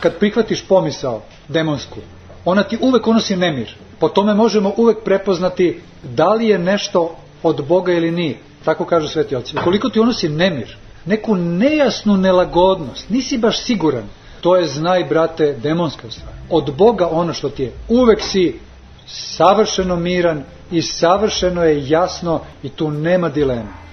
kad prihvatiš pomisao demonsku, ona ti uvek unosi nemir. Po tome možemo uvek prepoznati da li je nešto od Boga ili nije. Tako kažu sveti oci. Koliko ti unosi nemir, neku nejasnu nelagodnost, nisi baš siguran, to je znaj, brate, demonska stvar. Od Boga ono što ti je. Uvek si savršeno miran i savršeno je jasno i tu nema dilema.